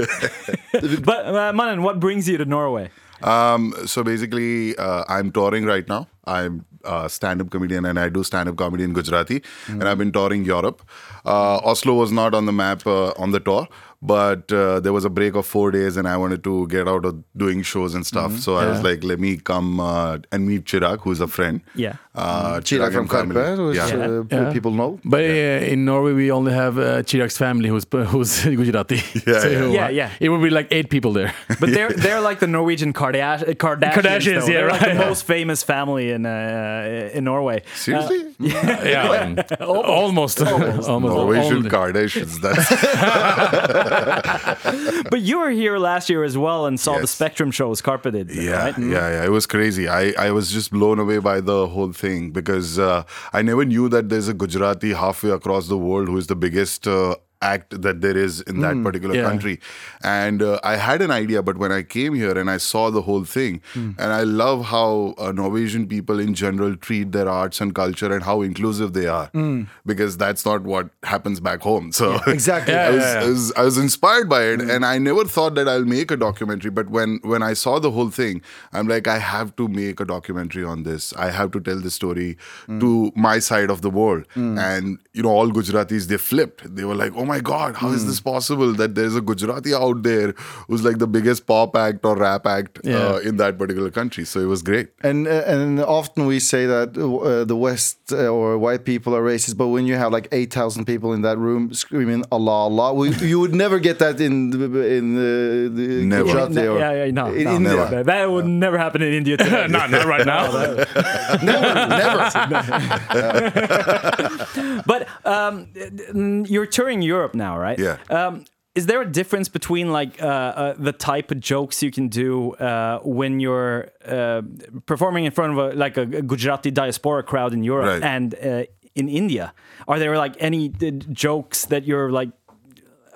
But uh, Mannen, what brings you to Norway? Um, so basically, uh, I'm touring right now. I'm a stand-up comedian and I do stand-up comedy in Gujarati, and I've been touring Europe. Uh, Oslo was not on the map uh, on the tour, but uh, there was a break of four days, and I wanted to get out of doing shows and stuff. So I was like, let me come uh, and meet Chirag, who's a friend. Yeah. Uh, Chirag from and which Yeah. uh, Yeah. people know. But uh, in Norway, we only have uh, Chirag's family, who's who's Gujarati. Yeah, So, yeah. uh, Yeah, yeah. It would be like eight people there. But they're they're like the Norwegian Kardash- Kardashians. Kardashians, though. yeah, they're like right. the most famous family in uh, in Norway. Seriously? yeah, almost, almost, almost. Norwegian Only. Kardashians. That's But you were here last year as well and saw the Spectrum shows Carpe did, Yeah, right? yeah, yeah. It was crazy. I, I was just blown away by the whole thing because uh, I never knew that there's a Gujarati halfway across the world who is the biggest uh, act that there is in that hmm. particular yeah. country. And uh, I had an idea, but when I came here and I saw the whole thing, hmm. and I love how uh, Norwegian people in general treat their arts and culture and how inclusive they are hmm. because that's not what happens back home. So Exactly. Yeah, I was, yeah, yeah. I was I was inspired by it, and I never thought that I'll make a documentary. But when when I saw the whole thing, I'm like, I have to make a documentary on this. I have to tell the story to my side of the world. And you know, all Gujaratis they flipped. They were like, Oh my God, how is this possible that there's a Gujarati out there who's like the biggest pop act or rap act uh, in that particular country? So it was great. And uh, and often we say that uh, the West uh, or white people are racist, but when you have like eight thousand people in that room screaming Allah Allah, we, you would never get that in the- in the, the Never. Gujarati No, or yeah, yeah, no, in no, India. never. That- That would never happen in India today. not, not right now. Never. But um, you're touring Europe now, right? Yeah. Um, is there a difference between like uh, uh, the type of jokes you can do uh, when you're uh, performing in front of a, like a, Gujarati diaspora crowd in Europe Right. and uh, in India? Are there like any uh, jokes that you're like?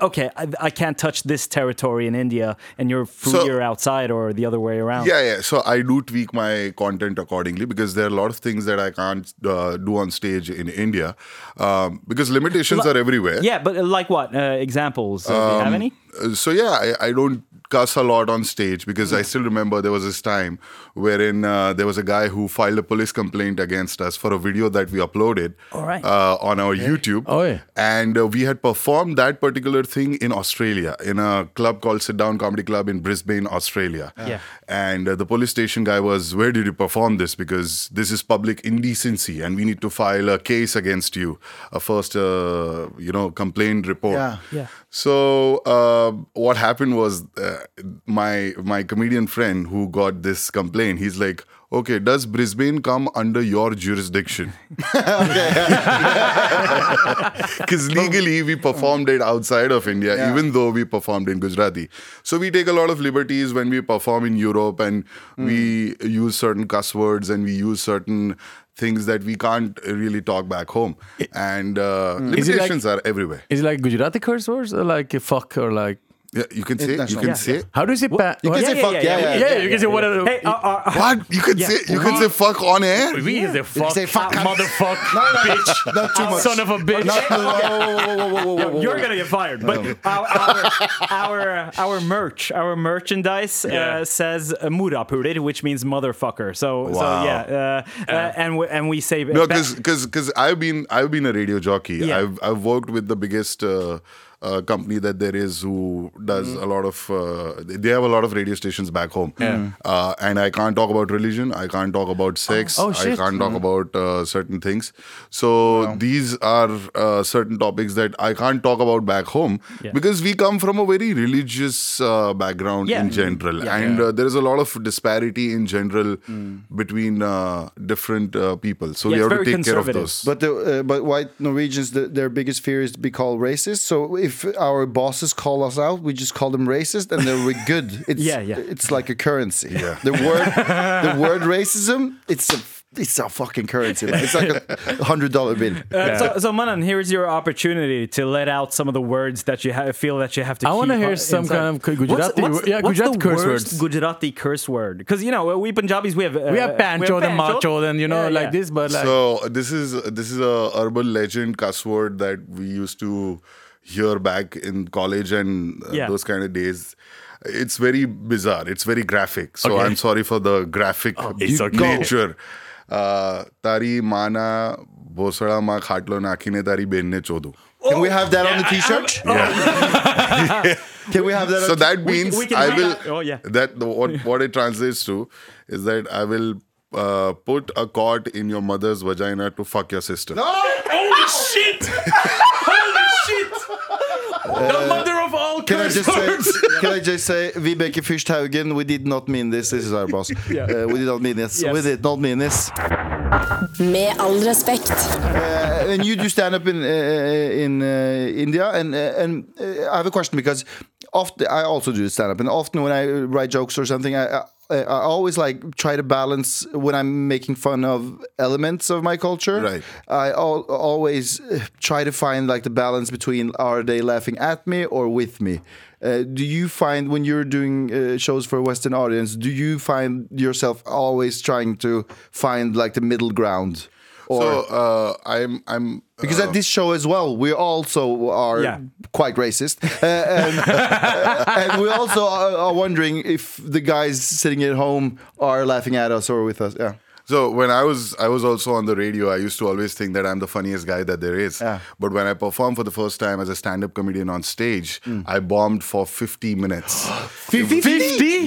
Okay, I, I can't touch this territory in India, and you're freer outside, or the other way around. Yeah, yeah. So I do tweak my content accordingly because there are a lot of things that I can't uh, do on stage in India um, because limitations are everywhere. Yeah, but uh, like what uh, examples? Uh, do you have any? So yeah, I, I don't cuss a lot on stage because I still remember there was this time wherein uh, there was a guy who filed a police complaint against us for a video that we uploaded All right. uh, on our YouTube. Oh, yeah. And uh, we had performed that particular thing in Australia in a club called Sit Down Comedy Club in Brisbane, Australia. Yeah. And uh, the police station guy was, Where did you perform this? Because this is public indecency and we need to file a case against you, a first, uh, you know, complaint report. Yeah. Yeah. So uh, what happened was uh, my my comedian friend who got this complaint. He's like, okay, does Brisbane come under your jurisdiction? Because legally we performed it outside of India, Yeah. even though we performed in Gujarati. So we take a lot of liberties when we perform in Europe and we use certain cuss words and we use certain things that we can't really talk back home. And uh, Is it like- limitations are everywhere. Is it like Gujarati curse words or like fuck or like yeah, you can say it. You can yeah. say it. How does it? Ba- you can yeah, say fuck. Yeah, yeah, you can say whatever. Hey, uh, uh, uh, what? You can say you can say fuck on air. We can say fuck. Say fuck, motherfucker, no, no, bitch, not too much. Son of a bitch. You're gonna get fired. But our, our our merch, our merchandise uh, says says "murapurid," which means motherfucker. So so uh, yeah, and we, and we say no because because because I've been I've been a radio jockey. I've I've worked with the biggest. Uh, uh, company that there is who does Mm-hmm. a lot of. Uh, they have a lot of radio stations back home. Uh, and I can't talk about religion. I can't talk about sex. Oh, I shit. can't talk about uh, certain things. So these are uh, certain topics that I can't talk about back home Yeah. because we come from a very religious uh, background Yeah. in general, Yeah. and uh, there is a lot of disparity in general between uh, different uh, people. So Yeah, we it's have to take care of those. But the uh, but white Norwegians, the, their biggest fear is to be called racist. So if our bosses call us out, we just call them racist, and then we're good. It's, Yeah, yeah. It's like a currency. Yeah. The word the word racism. It's a it's a fucking currency. man. It's like a hundred dollar bill. Uh, so, so Manan, here's your opportunity to let out some of the words that you ha- feel that you have to. I wanna hear on- some inside. kind of Gujarati- What's, what's, yeah, what's Gujarati the curse worst words. Gujarati curse word? Because you know we Punjabis we have uh, We have pancho, then macho, then you know Yeah, like yeah. this, but like so this is this is a urban legend cuss word that we used to hear back in college and uh, Yeah. those kind of days. It's very bizarre. It's very graphic. So Okay. I'm sorry for the graphic it's okay. nature. Uh, તારી માના ભોસડામાં ખાટલો નાખીને તારી બેનને ચોદું Can we have that on the T-shirt? Can we have that? so on that we means can I hang will. out- oh, yeah. That the, what what it translates to is that I will uh, put a cord in your mother's vagina to fuck your sister. Holy shit! Shit! the mother of all Can I curse just say, words. can I just say, Vibeke Fyrsthaugen, we did not mean this. This is our boss. Uh, we did not mean this. Yes. We did not mean this. Med all respekt. Uh, and you do stand up in uh, in uh, India, and uh, and uh, I have a question because often I also do stand up, and often when I write jokes or something, I. I I always like try to balance when I'm making fun of elements of my culture. Right. I al- always uh, try to find like the balance between are they laughing at me or with me. Uh, do you find when you're doing uh, shows for a Western audience, do you find yourself always trying to find like the middle ground? Or So uh, I'm I'm because uh, at this show as well, we also are Yeah. quite racist, uh, and, uh, and we also are, are wondering if the guys sitting at home are laughing at us or with us. Yeah. So when I was I was also on the radio, I used to always think that I'm the funniest guy that there is. Yeah. But when I performed for the first time as a stand-up comedian on stage, I bombed for 50 minutes. 50?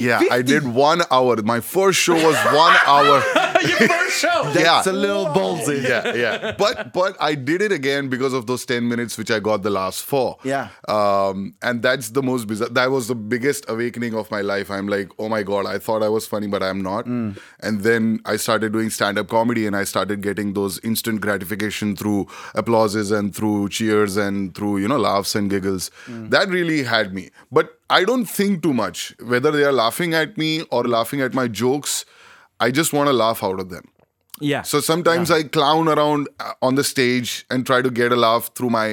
yeah, I did one hour. My first show was one hour. Your first show. yeah. It's a little ballsy. yeah, yeah. But but I did it again because of those 10 minutes which I got the last four. Yeah. Um, and that's the most bizarre. That was the biggest awakening of my life. I'm like, oh my god, I thought I was funny, but I'm not. Mm. And then I started doing stand-up comedy, and I started getting those instant gratification through applauses and through cheers and through you know laughs and giggles. Mm. That really had me. But I don't think too much whether they are laughing at me or laughing at my jokes. I just want to laugh out of them. Yeah. So sometimes I clown around uh, on the stage and try to get a laugh through my,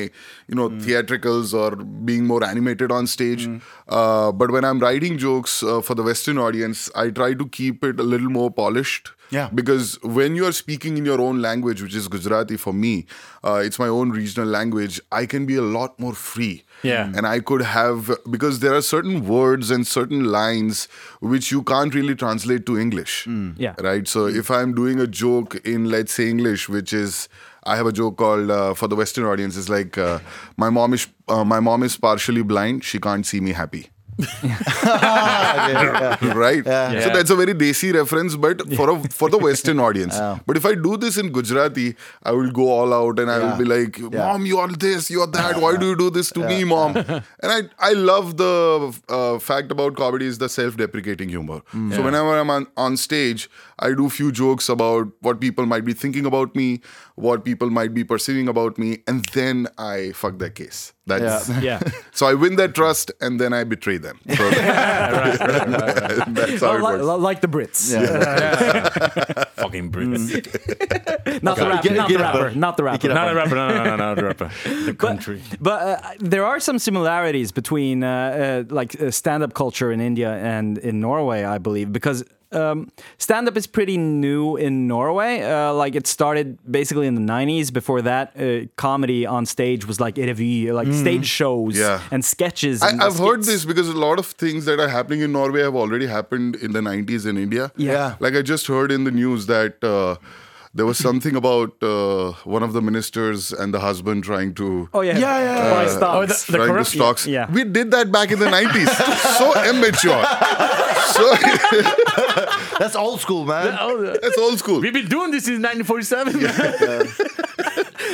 you know, theatricals or being more animated on stage. Uh, but when I'm writing jokes uh, for the Western audience, I try to keep it a little more polished. Yeah. Because when you are speaking in your own language, which is Gujarati for me, uh, it's my own regional language, I can be a lot more free. Yeah. And I could have, because there are certain words and certain lines which you can't really translate to English. Yeah. Right. So if I'm doing a joke in, let's say, English, which is, I have a joke called uh, for the Western audience. It's like uh, my mom is uh, my mom is partially blind. She can't see me happy. right? So that's a very desi reference, but for a, for the Western audience. But if I do this in Gujarati, I will go all out and I will be like, "Mom, you are this, you are that. Why do you do this to me, mom?" And I I love the uh, fact about comedy is the self-deprecating humor. So whenever I'm on, on stage, I do few jokes about what people might be thinking about me, what people might be perceiving about me, and then I fuck their case. That's Yeah. so I win their trust and then I betray them. So that's how it Like, works. like the Brits. Fucking Brits. Not, the rapper, Get- not get the up. rapper. Not the rapper. Not a rapper, no, no, no, no, not a rapper. The country. But uh, there are some similarities between uh, uh, like uh, stand-up culture in India and in Norway, I believe, because um, stand-up is pretty new in Norway. Uh, like it started basically in the '90s. Before that, uh, comedy on stage was like revy, like stage shows Yeah. and sketches. I, and I've heard this because a lot of things that are happening in Norway have already happened in the 90s in India. Yeah. Like I just heard in the news that uh, there was something about uh, one of the ministers and the husband trying to. Oh yeah, Yeah, yeah, To buy stocks. Oh, the- the trying to corrupt- stocks. yeah. We did that back in the 90s. so immature. So That's old school, man. that's old school. We've been doing this since 1947.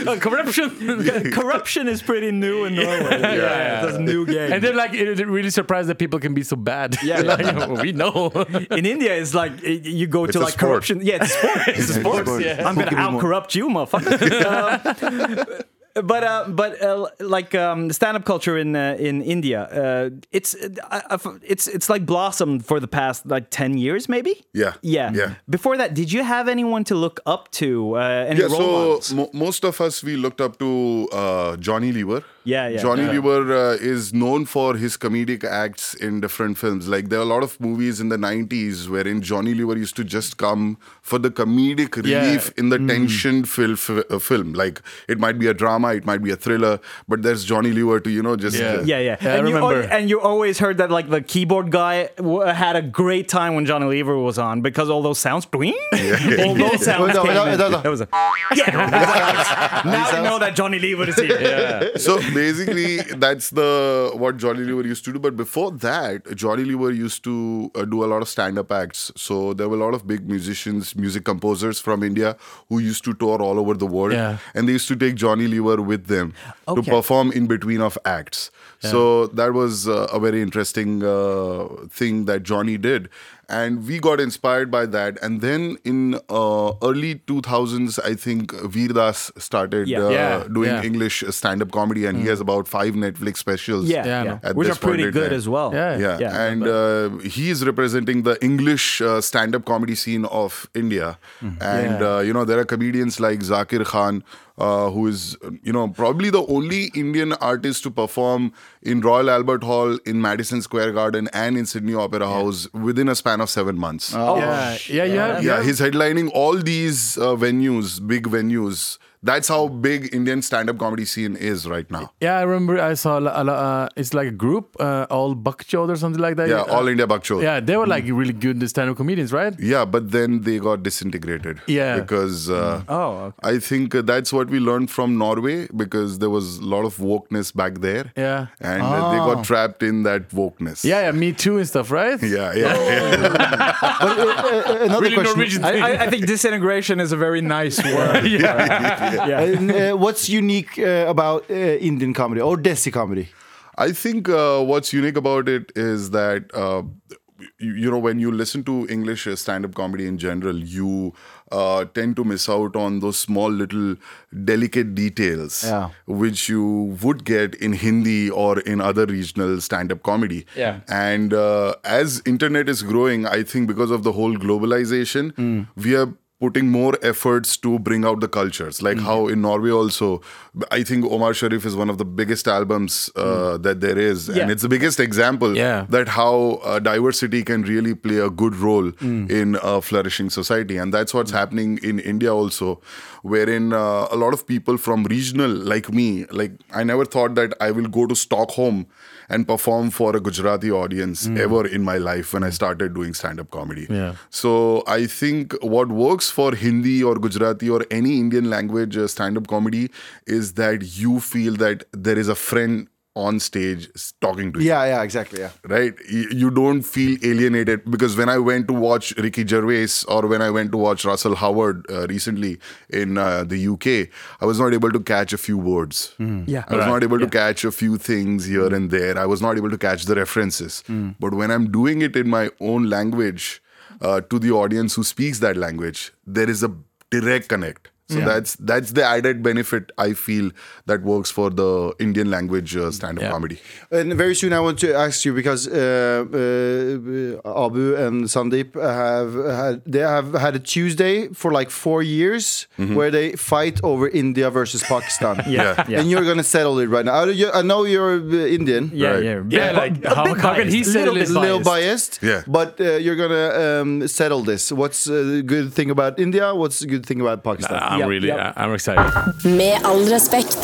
Uh, corruption. Corruption is pretty new in Norway. yeah, That's a new game. and they're like they're really surprised that people can be so bad. Yeah. Like, we know. in India, it's like uh, you go to a like sport. corruption. Yeah, it's sports. sport. It's a sport. sport. yeah. I'm gonna out corrupt you, motherfucker. Um, but uh, but uh, like um, stand-up culture in uh, in India, uh, it's uh, uh, it's it's like blossomed for the past like ten years, maybe. Yeah. yeah, Yeah. Before that, did you have anyone to look up to? Uh, any Yeah, so mo- most of us we looked up to uh, Johnny Lever. Yeah, yeah. Johnny Yeah. Lever uh, is known for his comedic acts in different films. Like there are a lot of movies in the '90s wherein Johnny Lever used to just come for the comedic Yeah. relief in the Mm. tension fil- f- uh, film. Like it might be a drama, it might be a thriller, but there's Johnny Lever to you know just Yeah. Yeah, yeah. Yeah, I and, you, al- remember. and you always heard that like the keyboard guy w- had a great time when Johnny Lever was on because all those sounds, all those sounds no, no, no, no. That was a yeah. now you know that Johnny Lever is here. so basically that's the what Johnny Lever used to do. But before that, Johnny Lever used to uh, do a lot of stand-up acts. So there were a lot of big musicians, music composers from India who used to tour all over the world, Yeah. and they used to take Johnny Lever with them to perform in between of acts. So that was uh, a very interesting uh, thing that Johnny did. And we got inspired by that. And then in uh, early 2000s, I think Veer Das started Yeah. uh, Yeah, doing yeah. English stand-up comedy, and he has about five Netflix specials. Yeah, Yeah, yeah. At which are this point pretty good as well. Yeah. Yeah, Yeah, and uh, he is representing the English uh, stand-up comedy scene of India, Mm-hmm. and Yeah. uh, you know there are comedians like Zakir Khan, uh, who is uh, you know probably the only Indian artist to perform in Royal Albert Hall, in Madison Square Garden, and in Sydney Opera House within a span of seven months. Oh, yeah, yeah, yeah, yeah, he's headlining all these uh, venues, big venues. That's how big Indian stand-up comedy scene is right now. Yeah, I remember I saw a, lo- a, uh, it's like a group, uh, all Bakchod or something like that. Yeah, Uh, All India Bakchod. Yeah, they were like really good stand-up comedians, right? Yeah, but then they got disintegrated. Yeah. Because uh, Oh, okay. I think uh, that's what we learned from Norway because there was a lot of wokeness back there. Yeah. And uh, they got trapped in that wokeness. Yeah, yeah, Me Too and stuff, right? Yeah, yeah. yeah. Another Really question. Norwegian I, thing. I, I think disintegration is a very nice word. yeah. And, uh, what's unique uh, about uh, Indian comedy or Desi comedy? I think uh, what's unique about it is that. Uh, you, you know, when you listen to English uh, stand-up comedy in general, you uh, tend to miss out on those small little delicate details, Yeah. which you would get in Hindi or in other regional stand-up comedy. Yeah. And uh, as internet is growing, I think because of the whole globalization, we are putting more efforts to bring out the cultures. Like how in Norway also, I think Omar Sharif is one of the biggest albums uh, that there is, Yeah. and it's the biggest example Yeah. that how uh, diversity can really play a good role in a flourishing society, and that's what's happening in India also, wherein uh, a lot of people from regional like me, like I never thought that I will go to Stockholm and perform for a Gujarati audience ever in my life when I started doing stand-up comedy. Yeah. So I think what works for Hindi or Gujarati or any Indian language uh, stand-up comedy is that you feel that there is a friend on stage talking to you Yeah, yeah, exactly. Yeah. right? You, you don't feel alienated because when I went to watch Ricky Gervais or when I went to watch Russell Howard uh, recently in uh, the UK, I was not able to catch a few words. Yeah. I was not able to catch a few things here and there. I was not able to catch the references. But when I'm doing it in my own language, uh, to the audience who speaks that language, there is a direct connect. So that's that's the added benefit I feel that works for the Indian language uh, stand-up Yeah. comedy. And very soon I want to ask you because uh, uh, Abu and Sandeep have had they have had a Tuesday for like four years where they fight over India versus Pakistan. Yeah, yeah. And you're gonna settle it right now. I, you- I know you're uh, Indian. Yeah, Right. yeah, Yeah, but like, a how- how can he biased, say little it bit is A little biased, Yeah. but uh, you're gonna um, settle this. What's uh, the good thing about India? What's the good thing about Pakistan? I'm Yep, really, yep. I'm excited. Med all respekt.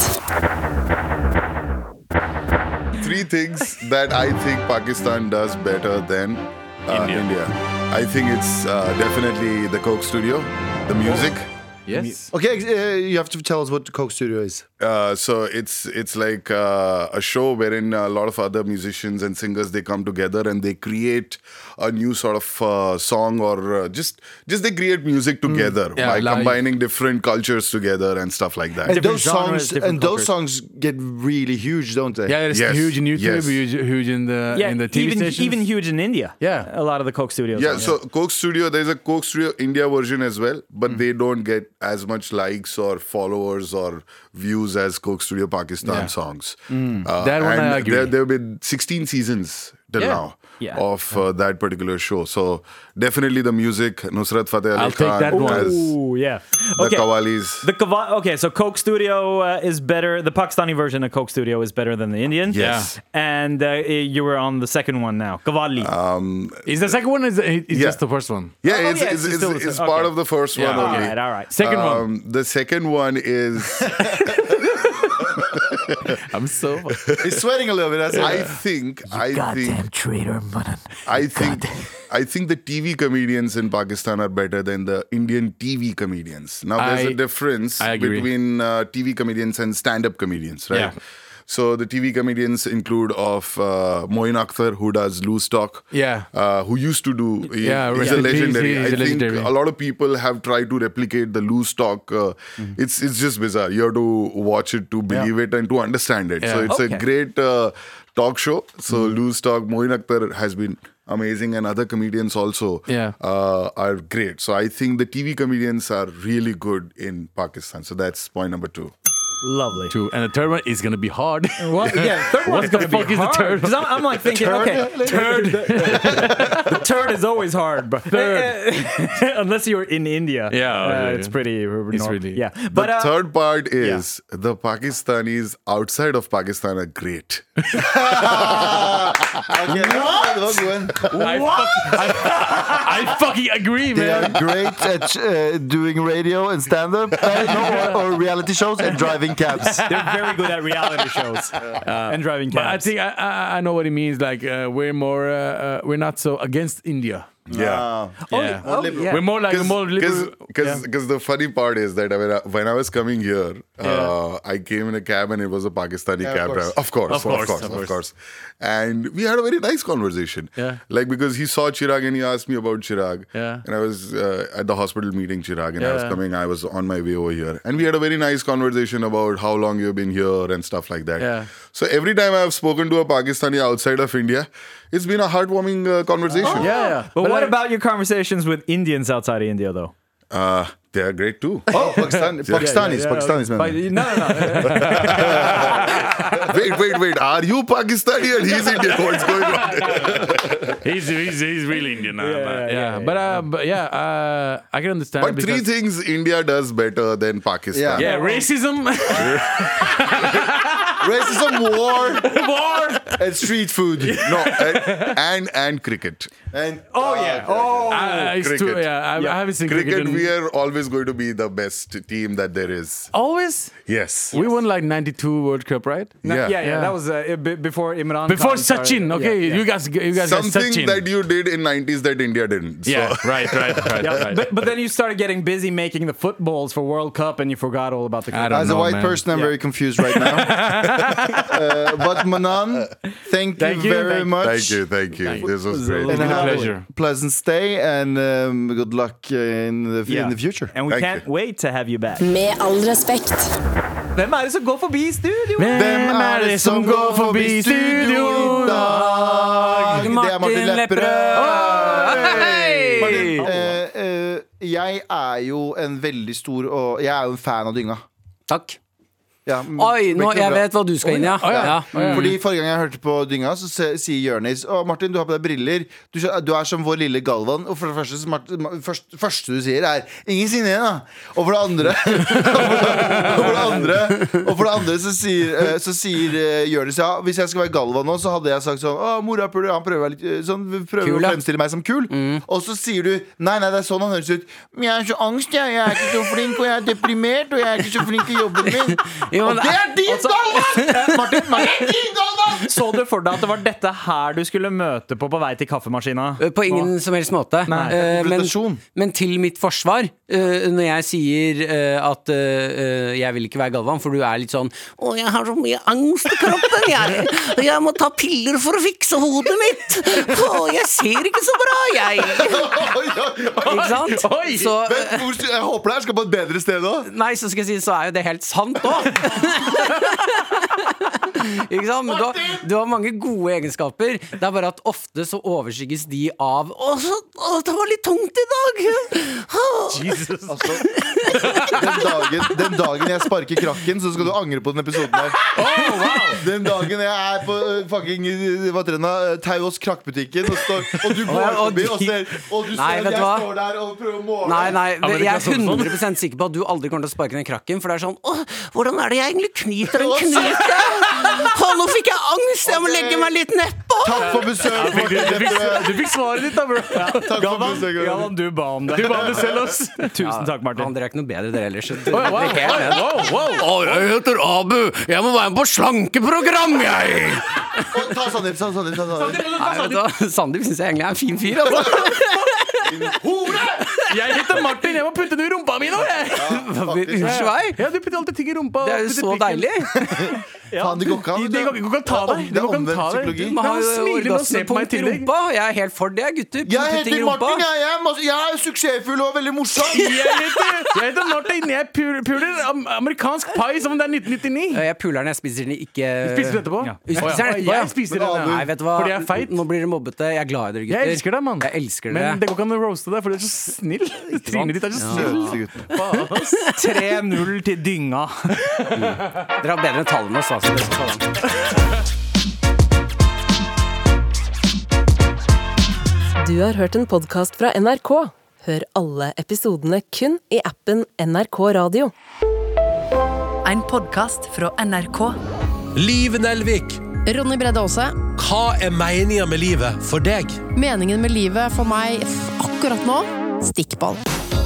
Three things that I think Pakistan does better than uh, India. India. I think it's uh, definitely the Coke Studio, the music. Yes. Okay, uh, you have to tell us what the Coke Studio is. Uh, so it's it's like uh, a show wherein a lot of other musicians and singers they come together and they create a new sort of uh, song or uh, just just they create music together Yeah, by like- combining different cultures together and stuff like that. And Different those genres, songs different and those songs get really huge, don't they? Yeah, it's Yes, huge in YouTube, yes. huge, huge in the Yeah, in the TV even stations. even huge in India. Yeah. a lot of the Coke studios. Yeah, are, so Coke Studio, there's a Coke Studio India version as well, but they don't get as much likes or followers or views as Coke Studio Pakistan Yeah. songs. Uh, That one I agree. There, there have been 16 seasons till Yeah. now Yeah. of uh, that particular show. So definitely the music, Nusrat Fateh Ali I'll take that one. has Ooh, yeah. the Okay. Kawalis. The Kava- okay, so Coke Studio uh, is better. The Pakistani version of Coke Studio is better than the Indian. Yes. And uh, you were on the second one now, Kavali. is the second one? Is is Yeah. just the first one? yeah, Oh, it's, yeah, it's, it's it's, still it's part Okay. of the first Yeah. one all only. right, all right. Second one. Um, the second one is I'm so. He's sweating a little bit. That's I it. think I think traitor, man. I think I think the TV comedians in Pakistan are better than the Indian TV comedians. Now there's I- a difference between uh, TV comedians and stand-up comedians, right? Yeah. So the TV comedians include of uh, Moin Akhtar, who does Loose Talk. Yeah. Uh, who used to do? he- Yeah, he's rest a legendary. he's I a think legendary. a lot of people have tried to replicate the Loose Talk. Uh, Mm-hmm. It's it's just bizarre. You have to watch it to believe it and to understand it. Yeah. So it's Okay. a great uh, talk show. So Mm-hmm. Loose Talk, Moin Akhtar has been amazing, and other comedians also Yeah. uh, are great. So I think the TV comedians are really good in Pakistan. So that's point number two. Lovely. Two. And the third one is gonna be hard. What? Yeah, third one's the gonna fuck be is the hard. third 'Cause I'm, I'm like thinking, okay, turd. the turd is always hard, but unless you're in India, Yeah, uh, okay. it's pretty. It's nor- really- yeah. The But uh, third part is the Pakistanis outside of Pakistan are great. Okay, that was a. I, fuck- I, I fucking agree, They are great at uh, doing radio and stand up or, or reality shows and driving cabs. they're very good at reality shows and driving cabs. But I think I, I, I know what it means. Like uh, we're more, uh, uh, we're not so against India. Yeah. Yeah. oh, yeah. We're more like we're more liberal. Because Yeah. the funny part is that when I, when I was coming here, uh, I came in a cab and it was a Pakistani Yeah, of cab course. driver. Of course, Of course, of course, of of course. course. And we had a very nice conversation. Yeah. Like because he saw Chirag and he asked me about Chirag. Yeah. And I was uh, at the hospital meeting Chirag and I was coming, I was on my way over here. And we had a very nice conversation about how long you've been here and stuff like that. Yeah. So every time I've spoken to a Pakistani outside of India, it's been a heartwarming uh, conversation. yeah, yeah. But, what like- about your conversations with Indians outside of India, though? Uh, they are great too. Oh, Pakistan, Pakistanis, Pakistanis, man. But, no, no, no. wait, wait, wait. Are you Pakistani and he's Indian? What's going on? he's, he's he's really Indian. Yeah, but, yeah, yeah, yeah, but uh, but yeah, uh, I can understand. But three things India does better than Pakistan. Yeah, racism, Racism, war, war. and street food. No, and, and and cricket. And Oh, yeah. Oh. Uh, it's Cricket. too, yeah, I, I haven't seen cricket. Cricket, in- we are always going to be the best team that there is. always. Yes. We won like '92 World Cup, right? No, yeah, yeah, Yeah. That was uh, before Imran. Before Khan started. Sachin, okay, Yeah, yeah. you guys, you guys got Something Sachin. that you did in 90s that India didn't. So. yeah, right, right, right, Yeah, right. but, but then you started getting busy making the footballs for World Cup, and you forgot all about the cricket. don't as a white man. person, I'm Yeah. very confused right now. uh, but Manan, thank, Thank you you, very thank- much. Thank you, thank you. This was great. And been a have pleasure. pleasant stay and um, good luck in the, Yeah. in the future. And we Thank can't you. wait to have you back. Med all respekt. Hvem er det som går forbi studio? Hvem er det som går forbi studio i dag? Det er Martin Lepperød. Eh, eh, jeg er jo en veldig stor og Jeg er jo en fan av dynga. Takk. Ja, men- Oi, nå, jeg vet hva du skal inn i, ja. ja. Mm. Fordi Forrige gang jeg hørte på Dynga, så sier Jonis Å, Martin, du har på deg briller. Du, du er som vår lille Galvan. Og for det første, så Mart- først, første du sier, er 'ingen signer', da. Og for det andre Og for det andre, og for det andre så sier, eh, så sier eh, Jørnis ja, hvis jeg skal være Galvan nå, så hadde jeg sagt sånn Å, morapuler, han prøver, litt, eh, sånn, prøver Kul, å fremstille meg som kul. Og så sier du nei, nei, det er sånn han høres ut. Men jeg er så angst, jeg. Jeg er ikke så flink, og jeg er deprimert, og jeg er ikke så flink i jobben min. Jo, Og det er din dollar! Martin, Martin, din Galvan! Så du for deg at det var dette her du skulle møte på på vei til kaffemaskina? Eh, På ingen som helst måte. Nei. Eh, men, men til mitt forsvar, uh, når jeg sier uh, at jeg vil ikke være Galvan, for du er litt sånn Å, jeg har så mye angst i kroppen, jeg. Jeg må ta piller for å fikse hodet mitt. Å, jeg ser ikke så bra, jeg. Ikke sant? Oi! Så, hvor, jeg håper det her skal på et bedre sted òg. Nei, så skal jeg si, så er jo det helt sant òg. Ikke sant? Men har, du har mange gode egenskaper. Det er bare at ofte så overskygges de av Å, så, å det var litt tungt i dag! Jesus. Altså, den, dagen, den dagen jeg sparker krakken, så skal du angre på den episoden der. Den dagen jeg er på uh, fucking uh, hva den Tauos krakkbutikken, og, står, og du går ja, og forbi de- og ser Og du Nei, ser at jeg hva? står der og prøver å måle. Nei, nei, det jeg er sånn, sånn. 100 sikker på at du aldri kommer til å sparke den krakken. For det er sånn Å, hvordan er det jeg egentlig knyter en knute? Å, nå fikk jeg angst! Jeg må legge meg litt nedpå! Takk for besøk. Du Martin du, fikk, du fikk svaret ditt, da, bro. Takk for Galvan, besøket. Galvan, du ba om det. Du ba om det selv, også. Tusen takk, Han Martin. dere er ikke noe bedre, dere ellers. Wow, wow, wow, wow. Å, jeg heter Abu. Jeg må være med på slankeprogram, jeg! Og Ta Sandeep, ta Sandeep, ta Sandeep. Nei, vet du hva? Sandeep syns jeg egentlig er en fin fyr. Altså. Jeg heter Martin, jeg må putte den i rumpa mi nå, jeg. Unnskyld meg. Ja, du putter alltid ting i rumpa. Det er jo så pikken. deilig. Faen, det går ikke an. Det går ikke an å ta deg. Det er går ikke an å omvendt ta deg. psykologi. Man har orgasmepunkt i rumpa. Jeg er helt for det, gutter. Jeg heter. Martin, jeg. Jeg er, jeg er suksessfull og veldig morsom. Jeg heter, jeg heter Martin. Jeg puler amerikansk pai som om det er 1999. Jeg puler den, jeg spiser den ikke Spiser du etterpå? Ja. Spiser den ja. Jeg spiser den, Nei, vet du hva? Fordi jeg er feit. Nå blir dere mobbete. Jeg er glad i dere, gutter. Jeg elsker deg, mann. Men det går ikke an å roaste deg, for du er så snill. Trynet ditt er så snill. Søteste gutten. Faen, ass. 3-0 til dynga. Dere har bedre tall enn oss, altså. Du har hørt en podkast fra NRK. Hør alle episodene kun i appen NRK Radio. En podkast fra NRK. Liv Nelvik, Ronny Bredde Aase. hva er meninga med livet for deg? Meningen med livet for meg akkurat nå stikkball.